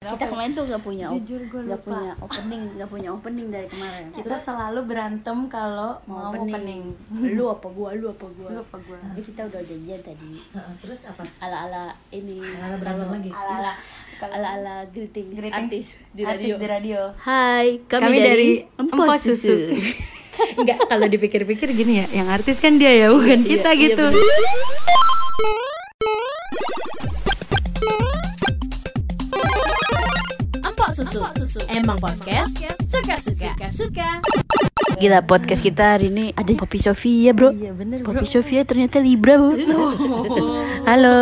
kita kemarin tuh nggak punya Jujur nggak lupa. punya opening nggak punya opening dari kemarin kita selalu berantem kalau mau opening, lu apa gua lu apa gua Lu apa gua? tapi kita udah janjian tadi Heeh, terus apa? ala ala ini Ala-ala berantem lagi? ala ala ala ala greetings, Greetings artis di artis radio di radio. Hai kami, Kami dari, dari Empos Empos Susu, Susu. Enggak, kalau dipikir-pikir gini ya, yang artis kan dia ya, bukan Iya, kita iya, gitu. bener. Emang podcast suka-suka. Suka. Gila podcast kita hari ini ada Poppy Sofia bro Iya, bener, bro. Poppy Sofia ternyata Libra bro Halo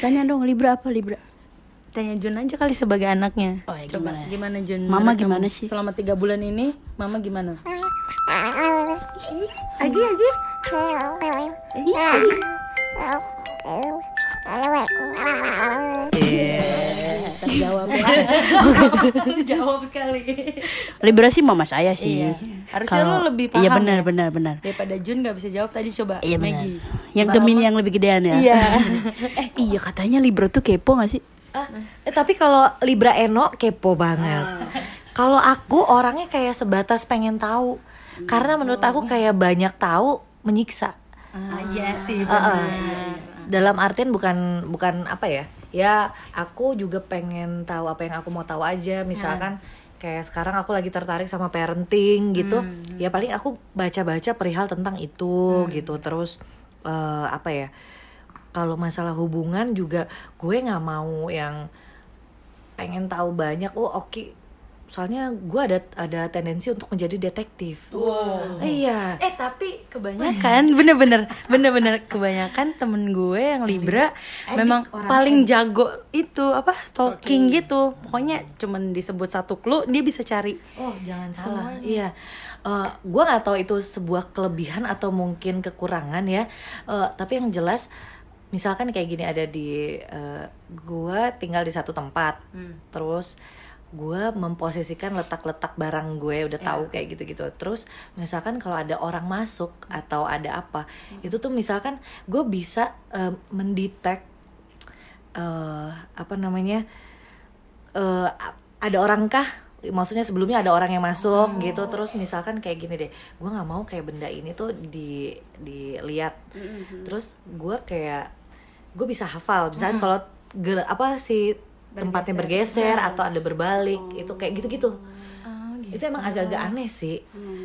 Tanya dong Libra apa Libra Tanya Jun aja kali sebagai anaknya. Oh, ya, Coba gimana? gimana Jun? Mama menurut gimana kamu? sih? Selama tiga bulan ini, Mama gimana? Agi, Agi. Terjawab Jawab sekali. Libra sih mama saya sih Iya. Harusnya Kalau- lu lebih paham. Iya benar ya. benar benar Daripada Jun nggak bisa jawab tadi coba Iya benar Maggie. Yang Gemini yang lebih gedean ya Iya. Eh iya katanya Libra tuh kepo gak sih Ah, eh, tapi kalau Libra Eno kepo banget. Kalau aku orangnya kayak sebatas pengen tahu. Karena menurut aku kayak banyak tahu menyiksa. Ah, iya sih. Heeh. benar. Dalam artian bukan bukan apa ya? Ya, aku juga pengen tahu apa yang aku mau tahu aja. Misalkan kayak sekarang aku lagi tertarik sama parenting gitu. Ya paling aku baca-baca perihal tentang itu gitu. Terus eh, apa ya? Kalau masalah hubungan juga gue nggak mau yang pengen tahu banyak. Oh, oke. Soalnya gue ada ada tendensi untuk menjadi detektif. Iya. Eh tapi kebanyakan bener-bener bener-bener kebanyakan temen gue yang Libra Edik memang paling jago itu apa stalking gitu pokoknya cuman disebut satu clue dia bisa cari Oh jangan salah. Iya. Eh gue nggak tahu itu sebuah kelebihan atau mungkin kekurangan ya. Eh, tapi yang jelas, misalkan kayak gini ada di eh, gue tinggal di satu tempat, terus gue memposisikan letak-letak barang gue udah tahu kayak gitu-gitu. Terus misalkan kalau ada orang masuk atau ada apa, itu tuh misalkan gue bisa eh, mendetek eh apa namanya eh a- ada orang kah? Maksudnya sebelumnya ada orang yang masuk gitu. Terus misalkan kayak gini deh gue nggak mau kayak benda ini tuh di dilihat. Terus gue kayak gue bisa hafal. Misalkan kalau ger- apa sih tempatnya bergeser atau ada berbalik itu kayak gitu-gitu. Itu emang agak-agak aneh sih.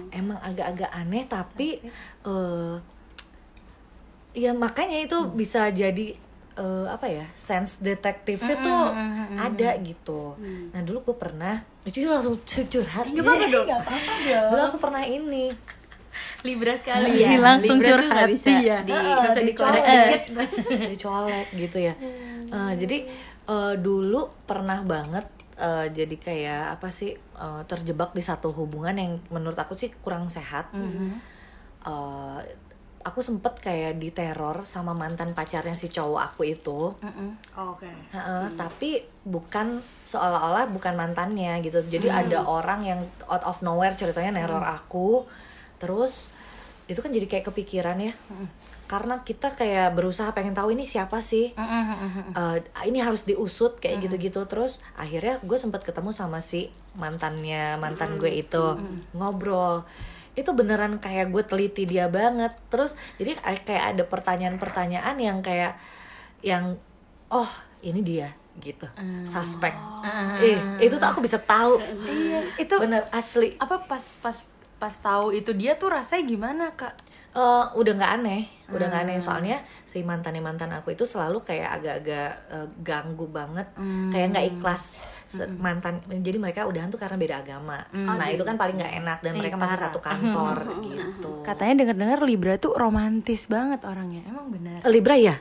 Emang agak-agak aneh tapi eh ya makanya itu bisa jadi eh, apa ya sense detektifnya tuh ada gitu. Nah dulu gue pernah itu langsung cu- curhat nggak apa-apa dong. Dulu aku pernah ini. Libra sekali Iya, langsung Libra tuh curhat bisa iya. Di- usah dikorek dicolek. dicolek gitu ya. Eh, jadi eh, dulu pernah banget eh, jadi kayak apa sih eh, terjebak di satu hubungan yang menurut aku sih kurang sehat. Eh, aku sempet kayak diteror sama mantan pacarnya si cowok aku itu. Oke. Heeh, tapi bukan seolah-olah bukan mantannya gitu. Jadi ada orang yang out of nowhere ceritanya neror aku. Terus itu kan jadi kayak kepikiran ya. Karena kita kayak berusaha pengen tahu ini siapa sih. Eh, ini harus diusut kayak gitu-gitu. Terus akhirnya gue sempat ketemu sama si mantannya mantan gue itu. ngobrol. Itu beneran kayak gue teliti dia banget. Terus jadi kayak ada pertanyaan-pertanyaan yang kayak yang oh ini dia gitu. Suspek. Eh itu tuh aku bisa tahu. Iya, itu bener asli. apa pas pas pas tahu itu dia tuh rasanya gimana kak Eh, udah nggak aneh udah nggak aneh. Soalnya si mantan mantan aku itu selalu kayak agak-agak eh, ganggu banget. Kayak nggak ikhlas Se- mantan. Jadi mereka udahan tuh karena beda agama. Nah itu kan paling nggak enak dan mereka masih satu kantor gitu. katanya dengar-dengar Libra tuh romantis banget orangnya. Emang benar? Libra ya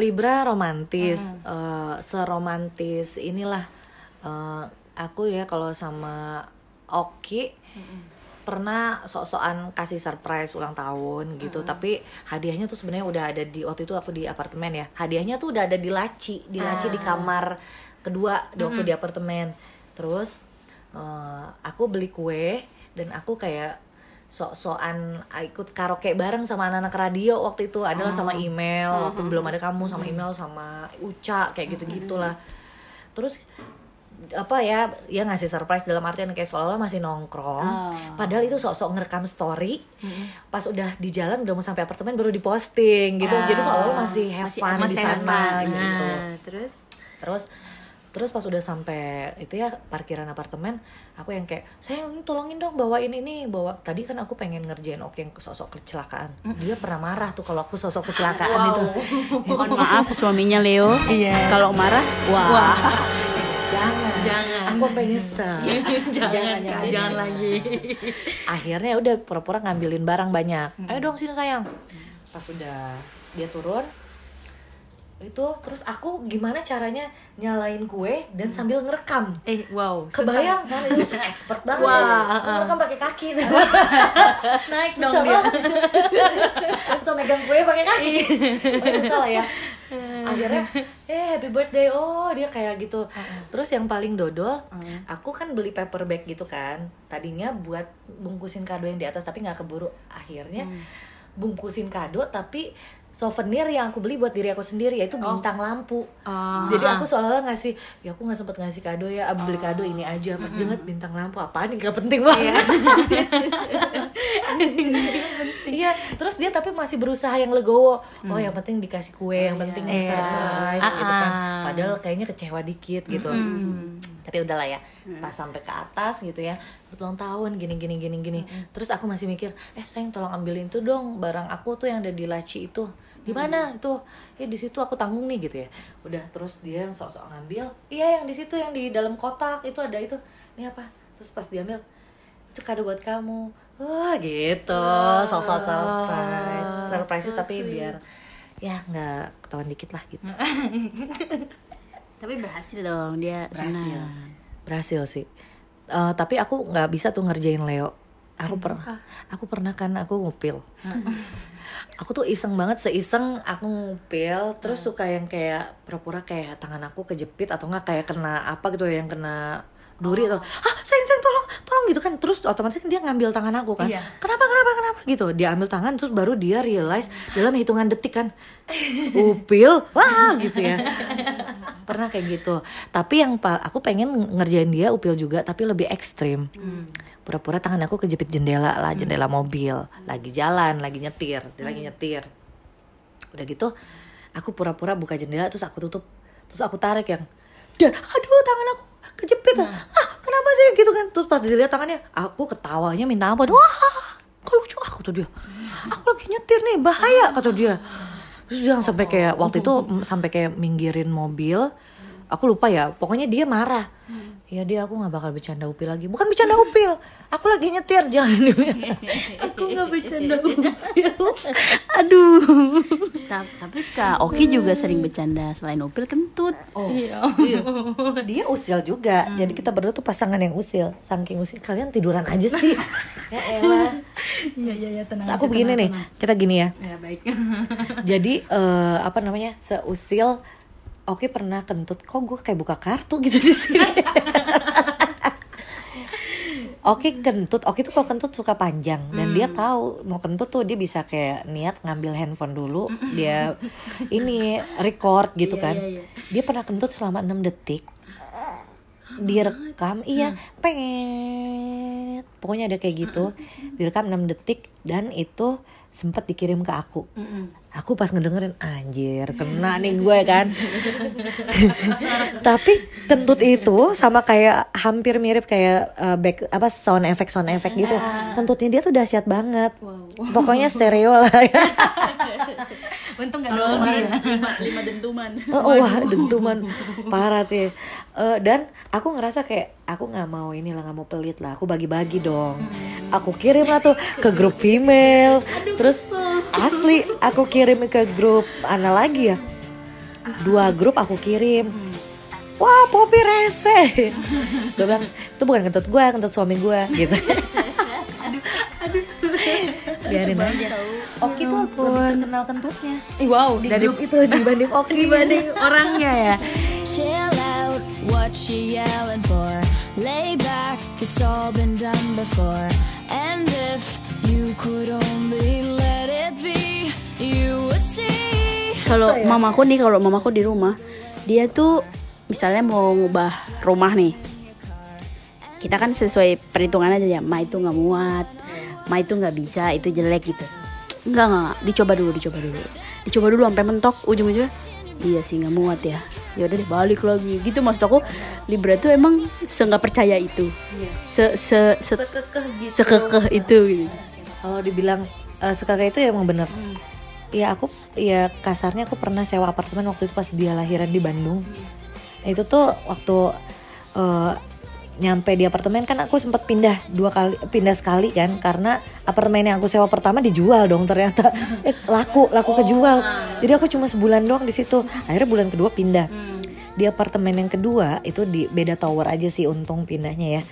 Libra romantis. Eh, seromantis inilah eh, aku ya kalau sama Oki pernah sok-sokan kasih surprise ulang tahun gitu. Tapi hadiahnya tuh sebenarnya udah ada di waktu itu aku di apartemen ya. Hadiahnya tuh udah ada di laci di laci di kamar kedua di waktu di apartemen. Terus eh, aku beli kue dan aku kayak sok-sokan ikut karaoke bareng sama anak-anak radio waktu itu. Adalah sama email waktu belum ada kamu sama email sama Uca kayak gitu gitulah terus apa ya ya ngasih surprise dalam artian kayak seolah masih nongkrong. Oh. padahal itu sok-sok ngerekam story pas udah di jalan udah mau sampai apartemen baru diposting gitu. Jadi seolah masih have Masih- fun di sana fun. gitu. Nah, terus? Terus terus pas udah sampai itu ya parkiran apartemen aku yang kayak ini tolongin dong bawain ini. Bawa tadi kan aku pengen ngerjain oke yang sosok kecelakaan. Dia pernah marah tuh kalau aku sosok kecelakaan itu. Mohon maaf suaminya Leo. Iya. Kalau marah, wah. jangan. Jangan. aku pengen nyesel. Jangan Kak, jangan lagi. Akhirnya udah pura-pura ngambilin barang banyak. Ayo dong sini sayang. Pas udah dia turun itu terus aku gimana caranya nyalain kue dan sambil ngerekam? Eh wow kebayang kan? Itu langsung expert banget. Wah, Aku ngerekam pakai kaki. Tuh naik dong susah dia. banget. Atau megang kue pakai kaki. Oh, susah lah ya. Akhirnya eh happy birthday. Oh dia kayak gitu. Terus yang paling dodol aku kan beli paper bag gitu kan. Tadinya buat bungkusin kado yang di atas tapi nggak keburu. Akhirnya bungkusin kado tapi souvenir yang aku beli buat diri aku sendiri yaitu bintang lampu Oh. jadi aku seolah-olah ngasih ya aku nggak sempet ngasih kado ya ah, beli kado ini aja pas dia ngeliat bintang lampu apaan ini nggak penting banget Iya, terus dia tapi masih berusaha yang legowo. Oh, yang penting dikasih kue, yang penting Iya. surprise Ah, gitu kan. ah. Padahal kayaknya kecewa dikit gitu. Tapi udahlah ya. Pas sampai ke atas gitu ya. Ulang tahun gini gini gini gini. Terus aku masih mikir, "Eh, sayang tolong ambilin tuh dong barang aku tuh yang ada di laci itu." Di mana itu? Ya di situ aku tanggung nih gitu ya. Udah terus dia yang sok-sok ngambil. Iya, yang di situ yang di dalam kotak itu ada itu. Ini apa? Terus pas diambil, itu kado buat kamu wah gitu sosok surprise surprise tapi biar ya nggak ketahuan dikit lah gitu Tapi berhasil dong dia Berhasil. senang. berhasil sih Eh, tapi aku nggak bisa tuh ngerjain Leo aku pernah. Aku pernah kan aku ngupil. Aku tuh iseng banget seiseng aku ngupil terus suka yang kayak pura-pura kayak tangan aku kejepit atau nggak kayak kena apa gitu yang kena duri atau ah sayang sayang tolong tolong gitu kan. Terus otomatis dia ngambil tangan aku kan. Iya. kenapa kenapa kenapa? gitu. Dia ambil tangan terus baru dia realize dalam hitungan detik kan upil? Wah gitu ya. Pernah kayak gitu. Tapi yang aku pengen ngerjain dia upil juga tapi lebih ekstrim pura-pura tangan aku kejepit jendela lah jendela mobil. Lagi jalan lagi nyetir dia lagi nyetir. Udah gitu aku pura-pura buka jendela terus aku tutup. Terus aku tarik yang dan aduh tangan aku kejepit. Ah kenapa sih? Gitu kan. Terus pas dilihat tangannya aku ketawanya minta ampun. Wah kok lucu aku tuh dia. Aku lagi nyetir nih bahaya kata dia. Terus dia sampai kayak waktu itu sampai kayak minggirin mobil. Aku lupa ya pokoknya dia marah ya dia aku nggak bakal bercanda upil lagi. Bukan bercanda upil aku lagi nyetir jangan aku nggak bercanda aduh. Ta- Tapi Kak Oki juga sering bercanda selain Upil kentut. oh. Iya. Dia usil juga. Jadi kita berdua tuh pasangan yang usil. Saking usil. Kalian tiduran aja sih. Ya elah. Iya iya iya. Tenang aku aja, begini tenang, nih. tenang. kita gini ya. Ya baik. Jadi eh, apa namanya? Seusil Oke pernah kentut kok gue kayak buka kartu gitu di sini Oke kentut, Oke tuh kalau kentut suka panjang dan dia tahu mau kentut tuh dia bisa kayak niat ngambil handphone dulu, dia ini record gitu Iya, kan. iya, iya. Dia pernah kentut selama 6 detik. Direkam, iya, pengen. Pokoknya ada kayak gitu. Direkam 6 detik dan itu sempat dikirim ke aku. Aku pas ngedengerin anjir kena nih gue kan. Tapi kentut itu sama kayak hampir mirip kayak uh, back apa sound effect sound effect gitu. Kentutnya dia tuh dahsyat banget. Pokoknya stereo lah ya. untung nggak Kalau lima, lima dentuman. Oh, wah dentuman parah tuh. Eh, dan aku ngerasa kayak aku nggak mau inilah nggak mau pelit lah. Aku bagi-bagi dong. Aku kirim lah tuh ke grup female. Terus asli aku kirim ke grup ana lagi ya. Dua grup aku kirim. Wah, Poppy rese. Gue bilang, itu bukan kentut gue, kentut suami gue gitu. Biarin aja. Oki tuh lebih terkenal kentutnya. Ih, wow Di dari grup itu dibanding Oki. dibanding orangnya ya Chill out, what you yelling for? Lay back, it's all been done before. And if you could only let it be, you would see. Kalau mamaku nih, kalau mamaku di rumah, dia tuh misalnya mau ngubah rumah nih kita kan sesuai perhitungan aja ya ma itu nggak muat ma itu nggak bisa itu jelek gitu enggak enggak enggak. dicoba dulu dicoba dulu dicoba dulu sampai mentok ujung-ujungnya iya sih nggak muat ya ya udah deh balik lagi gitu maksud aku Libra tuh emang se nggak percaya itu se se se Sekekeh gitu. sekekeh itu gitu. Kalau dibilang eh, sekakak itu ya emang bener. Iya aku, ya kasarnya aku pernah sewa apartemen waktu itu pas dia lahiran di Bandung. Itu tuh waktu eh, nyampe di apartemen kan aku sempat pindah dua kali, pindah sekali kan karena apartemen yang aku sewa pertama dijual dong ternyata eh, laku, laku kejual. Jadi aku cuma sebulan doang di situ. Akhirnya bulan kedua pindah. Di apartemen yang kedua itu di beda tower aja sih untung pindahnya ya.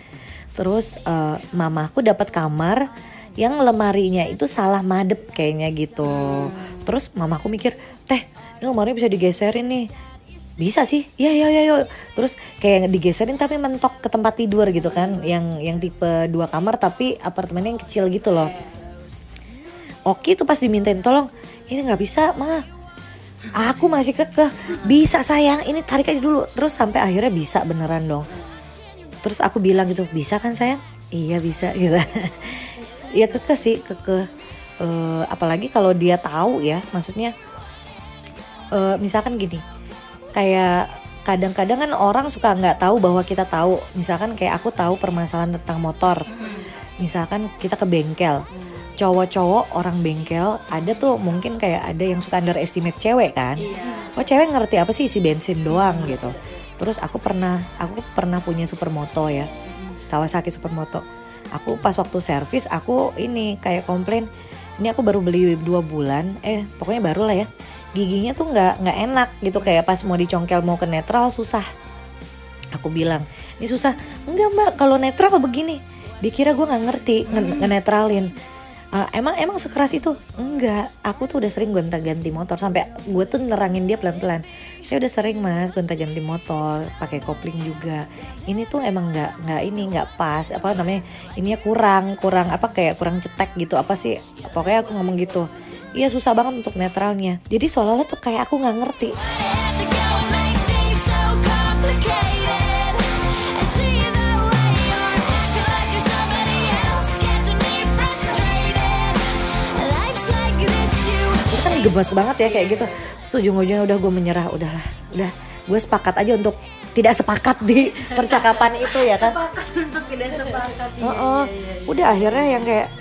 Terus eh, mamaku dapat kamar yang lemarinya itu salah madep kayaknya gitu. Terus mamaku mikir, teh ini lemari bisa digeserin nih. Bisa sih, ya ya ya ya. Terus kayak digeserin tapi mentok ke tempat tidur gitu kan, yang yang tipe dua kamar tapi apartemennya yang kecil gitu loh. Oki tuh pas dimintain tolong, ini nggak bisa mah. Aku masih kekeh, bisa sayang, ini tarik aja dulu. Terus sampai akhirnya bisa beneran dong. Terus aku bilang gitu, bisa kan sayang? Iya bisa gitu. Iya kekeh sih, kekeh. Eh, apalagi kalau dia tahu ya, maksudnya eh, misalkan gini, kayak kadang-kadang kan orang suka nggak tahu bahwa kita tahu. Misalkan kayak aku tahu permasalahan tentang motor. Misalkan kita ke bengkel, cowok-cowok orang bengkel ada tuh mungkin kayak ada yang suka underestimate cewek kan. Oh cewek ngerti apa sih isi bensin doang gitu. Terus aku pernah, aku pernah punya supermoto ya, Kawasaki supermoto. Aku pas waktu servis aku ini kayak komplain, ini aku baru beli dua bulan, eh pokoknya baru lah ya. Giginya tuh nggak nggak enak gitu kayak pas mau dicongkel mau ke netral susah. Aku bilang, ini susah. Enggak mbak, kalau netral begini. Dikira gue nggak ngerti nge- ngenetralin. "Ah, emang emang sekeras itu? Enggak, aku tuh udah sering gonta-ganti motor sampai gue tuh nerangin dia pelan-pelan. Saya udah sering mas gonta-ganti motor, pakai kopling juga. Ini tuh emang nggak nggak ini nggak pas apa namanya? Ininya kurang kurang apa kayak kurang cetek gitu apa sih? Pokoknya aku ngomong gitu. Iya susah banget untuk netralnya. Jadi seolah-olah tuh kayak aku nggak ngerti. kan gemas banget ya kayak gitu Terus ujung-ujungnya udah gue menyerah udah udah gue sepakat aja untuk tidak sepakat di percakapan itu ya kan untuk tidak sepakat. Oh, oh. udah akhirnya yang kayak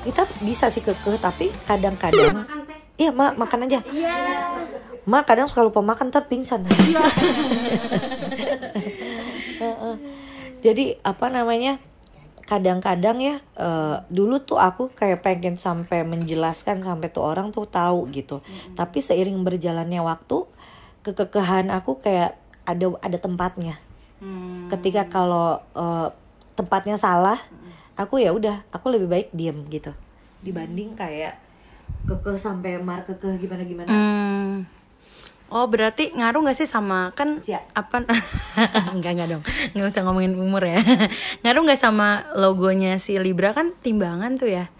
kita bisa sih kekeh tapi kadang-kadang iya mak makan aja. Mak kadang suka lupa makan ntar pingsan. Heeh. jadi apa namanya kadang-kadang ya eh, dulu tuh aku kayak pengen sampai menjelaskan sampai tuh orang tuh tahu gitu. Tapi seiring berjalannya waktu kekekehan aku kayak ada ada tempatnya. Ketika kalau eh, tempatnya salah aku ya udah aku lebih baik diem gitu. Dibanding kayak kekeh sampai mar kekeh gimana gimana. Hmm. Oh berarti ngaruh gak sih sama kan Siap. apa enggak enggak dong. Nggak usah ngomongin umur ya. Ngaruh nggak sama logonya si Libra? Kan timbangan tuh ya.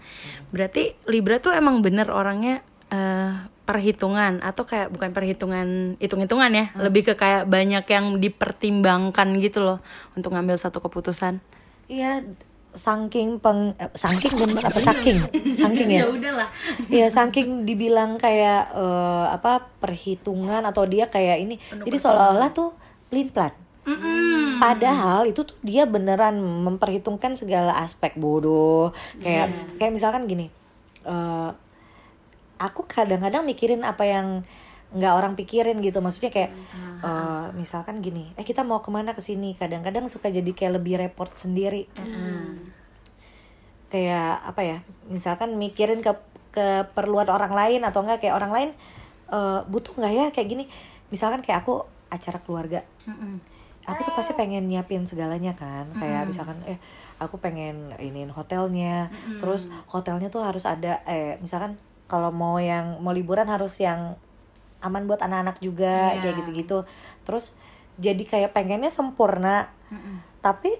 Berarti Libra tuh emang bener orangnya eh, perhitungan atau kayak bukan perhitungan hitung-hitungan ya. Lebih ke kayak banyak yang dipertimbangkan gitu loh untuk ngambil satu keputusan. Iya saking peng eh, saking bener apa saking saking ya? Udahlah. Iya saking dibilang kayak eh, apa perhitungan atau dia kayak ini. Jadi seolah-olah tuh pelin pelan padahal itu tuh dia beneran memperhitungkan segala aspek bodoh. Kayak kayak misalkan gini eh, aku kadang-kadang mikirin apa yang nggak orang pikirin gitu. Maksudnya kayak eh, misalkan gini eh kita mau ke mana ke sini? Kadang-kadang suka jadi kayak lebih repot sendiri. Kayak apa ya misalkan mikirin ke keperluan orang lain atau enggak kayak orang lain eh, butuh nggak ya? Kayak gini. Misalkan kayak aku acara keluarga. Aku tuh pasti pengen nyiapin segalanya kan. Kayak misalkan eh aku pengen iniin hotelnya. Terus hotelnya tuh harus ada eh misalkan kalau mau yang mau liburan harus yang aman buat anak-anak juga Iya. kayak gitu-gitu. Terus jadi kayak pengennya sempurna. Tapi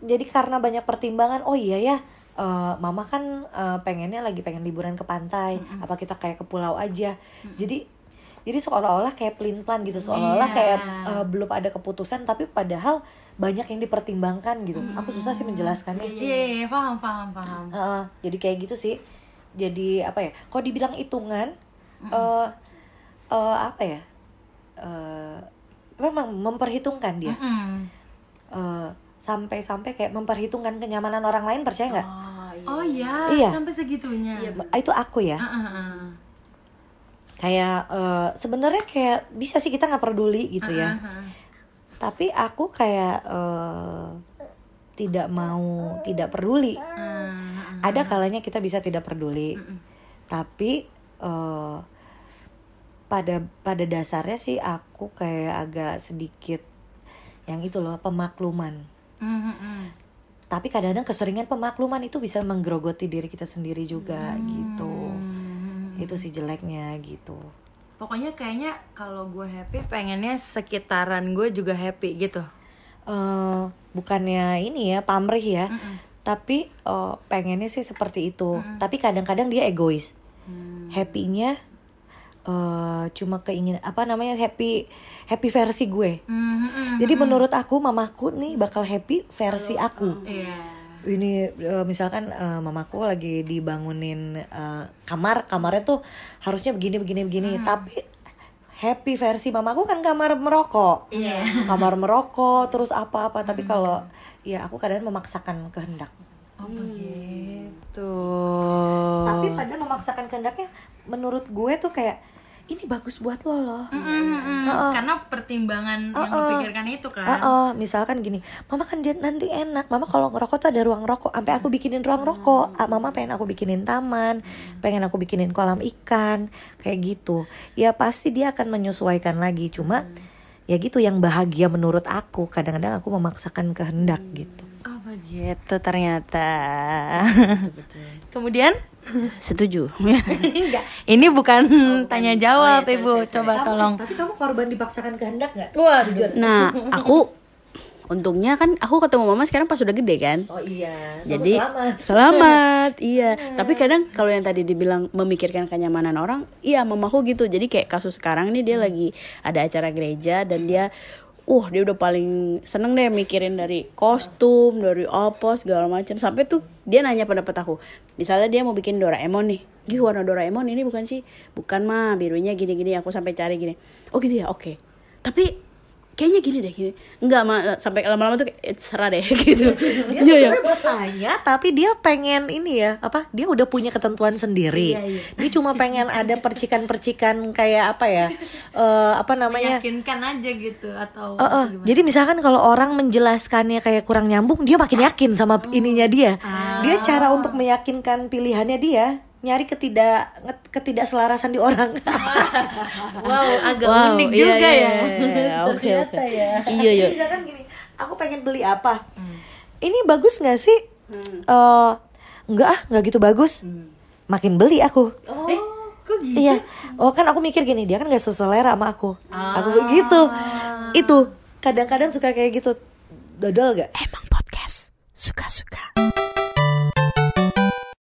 jadi karena banyak pertimbangan oh iya ya eh, mama kan eh, pengennya lagi pengen liburan ke pantai apa kita kayak ke pulau aja. Jadi jadi seolah-olah kayak pelin plan gitu seolah-olah Iya. kayak eh, belum ada keputusan tapi padahal banyak yang dipertimbangkan gitu. Aku susah sih menjelaskannya. Iya, iya, iya, paham, paham, paham. Heeh, jadi kayak gitu sih. Jadi apa ya kalau dibilang hitungan eh eh, apa ya? Eh memang memperhitungkan dia. Hmm. Eh, sampai-sampai kayak memperhitungkan kenyamanan orang lain percaya nggak? Oh iya, Iya. sampai segitunya. itu aku ya. Ah. kayak eh, sebenarnya kayak bisa sih kita nggak peduli gitu ya. ah. tapi aku kayak eh, tidak mau tidak peduli. Ah, ada kalanya kita bisa tidak peduli. Tapi eh, pada pada dasarnya sih aku kayak agak sedikit yang itu loh pemakluman. Hmm, hmm, hmm. tapi kadang-kadang keseringan pemakluman itu bisa menggerogoti diri kita sendiri juga Hmm. gitu. Itu sih jeleknya gitu. Pokoknya kayaknya kalau gue happy pengennya sekitaran gue juga happy gitu. eh bukannya ini ya pamrih ya. Tapi eh, pengennya sih seperti itu. Tapi kadang-kadang dia egois. Happynya eh cuma keingin apa namanya happy happy versi gue. Hmm, hmm, hmm. jadi menurut aku mamaku nih bakal happy versi aku. Iya. ini eh, misalkan eh, mamaku lagi dibangunin eh, kamar kamarnya tuh harusnya begini begini begini. Tapi happy versi mamaku kan kamar merokok. Kamar merokok terus apa apa tapi kalau ya aku kadang memaksakan kehendak. Oh begitu. tapi padahal memaksakan kehendaknya menurut gue tuh kayak ini bagus buat lo loh Hmm, hmm, hmm. Karena pertimbangan yang Uh-uh. dipikirkan itu kan. Ah, ah, misalkan gini, mama kan dia nanti enak, mama kalau ngerokok tuh ada ruang rokok, sampai aku bikinin ruang rokok, ah, mama pengen aku bikinin taman, pengen aku bikinin kolam ikan, kayak gitu. Ya pasti dia akan menyesuaikan lagi, cuma ya gitu yang bahagia menurut aku. Kadang-kadang aku memaksakan kehendak gitu. Oh begitu ternyata. Kemudian Setuju. ini bukan tanya jawab ibu, coba Kamu- tolong. Tapi kamu korban dipaksakan kehendak nggak? Wah jujur. nah, aku untungnya kan aku ketemu mama sekarang pas udah gede kan. Oh iya. Kamu Jadi selamat. selamat, iya. Tapi kadang kalau yang tadi dibilang memikirkan kenyamanan orang, iya mamaku gitu. Jadi kayak kasus sekarang nih dia lagi ada acara gereja dan dia uh dia udah paling seneng deh mikirin dari kostum, dari apa segala macam. Sampai tuh dia nanya pendapat aku. Misalnya dia mau bikin Doraemon nih. Gih warna Doraemon ini bukan sih? Bukan mah, birunya gini-gini. Aku sampai cari gini. Oh gitu ya, oke. Tapi kayaknya gini deh gini. Enggak mah sampai lama-lama tuh kayak "Eh, serah deh gitu. Dia Iya, iya. sebenarnya mau tanya tapi dia pengen ini ya apa dia udah punya ketentuan sendiri dia cuma pengen ada percikan-percikan kayak apa ya eh, apa namanya Meyakinkan aja gitu atau Eh, eh, jadi misalkan kalau orang menjelaskannya kayak kurang nyambung dia makin yakin sama ininya dia dia cara untuk meyakinkan pilihannya dia nyari ketidak ketidakselarasan di orang wow agak Wow, unik iya, juga iya, ya. iya. Oke, Ternyata oke. ya Iya, iya. misalkan gini aku pengen beli apa ini bagus nggak sih Eh, nggak ah nggak gitu bagus makin beli aku Oh, kok gitu? Iya, oh kan aku mikir gini dia kan gak seselera sama aku, aku begitu, itu kadang-kadang suka kayak gitu, dodol gak? Emang podcast suka-suka.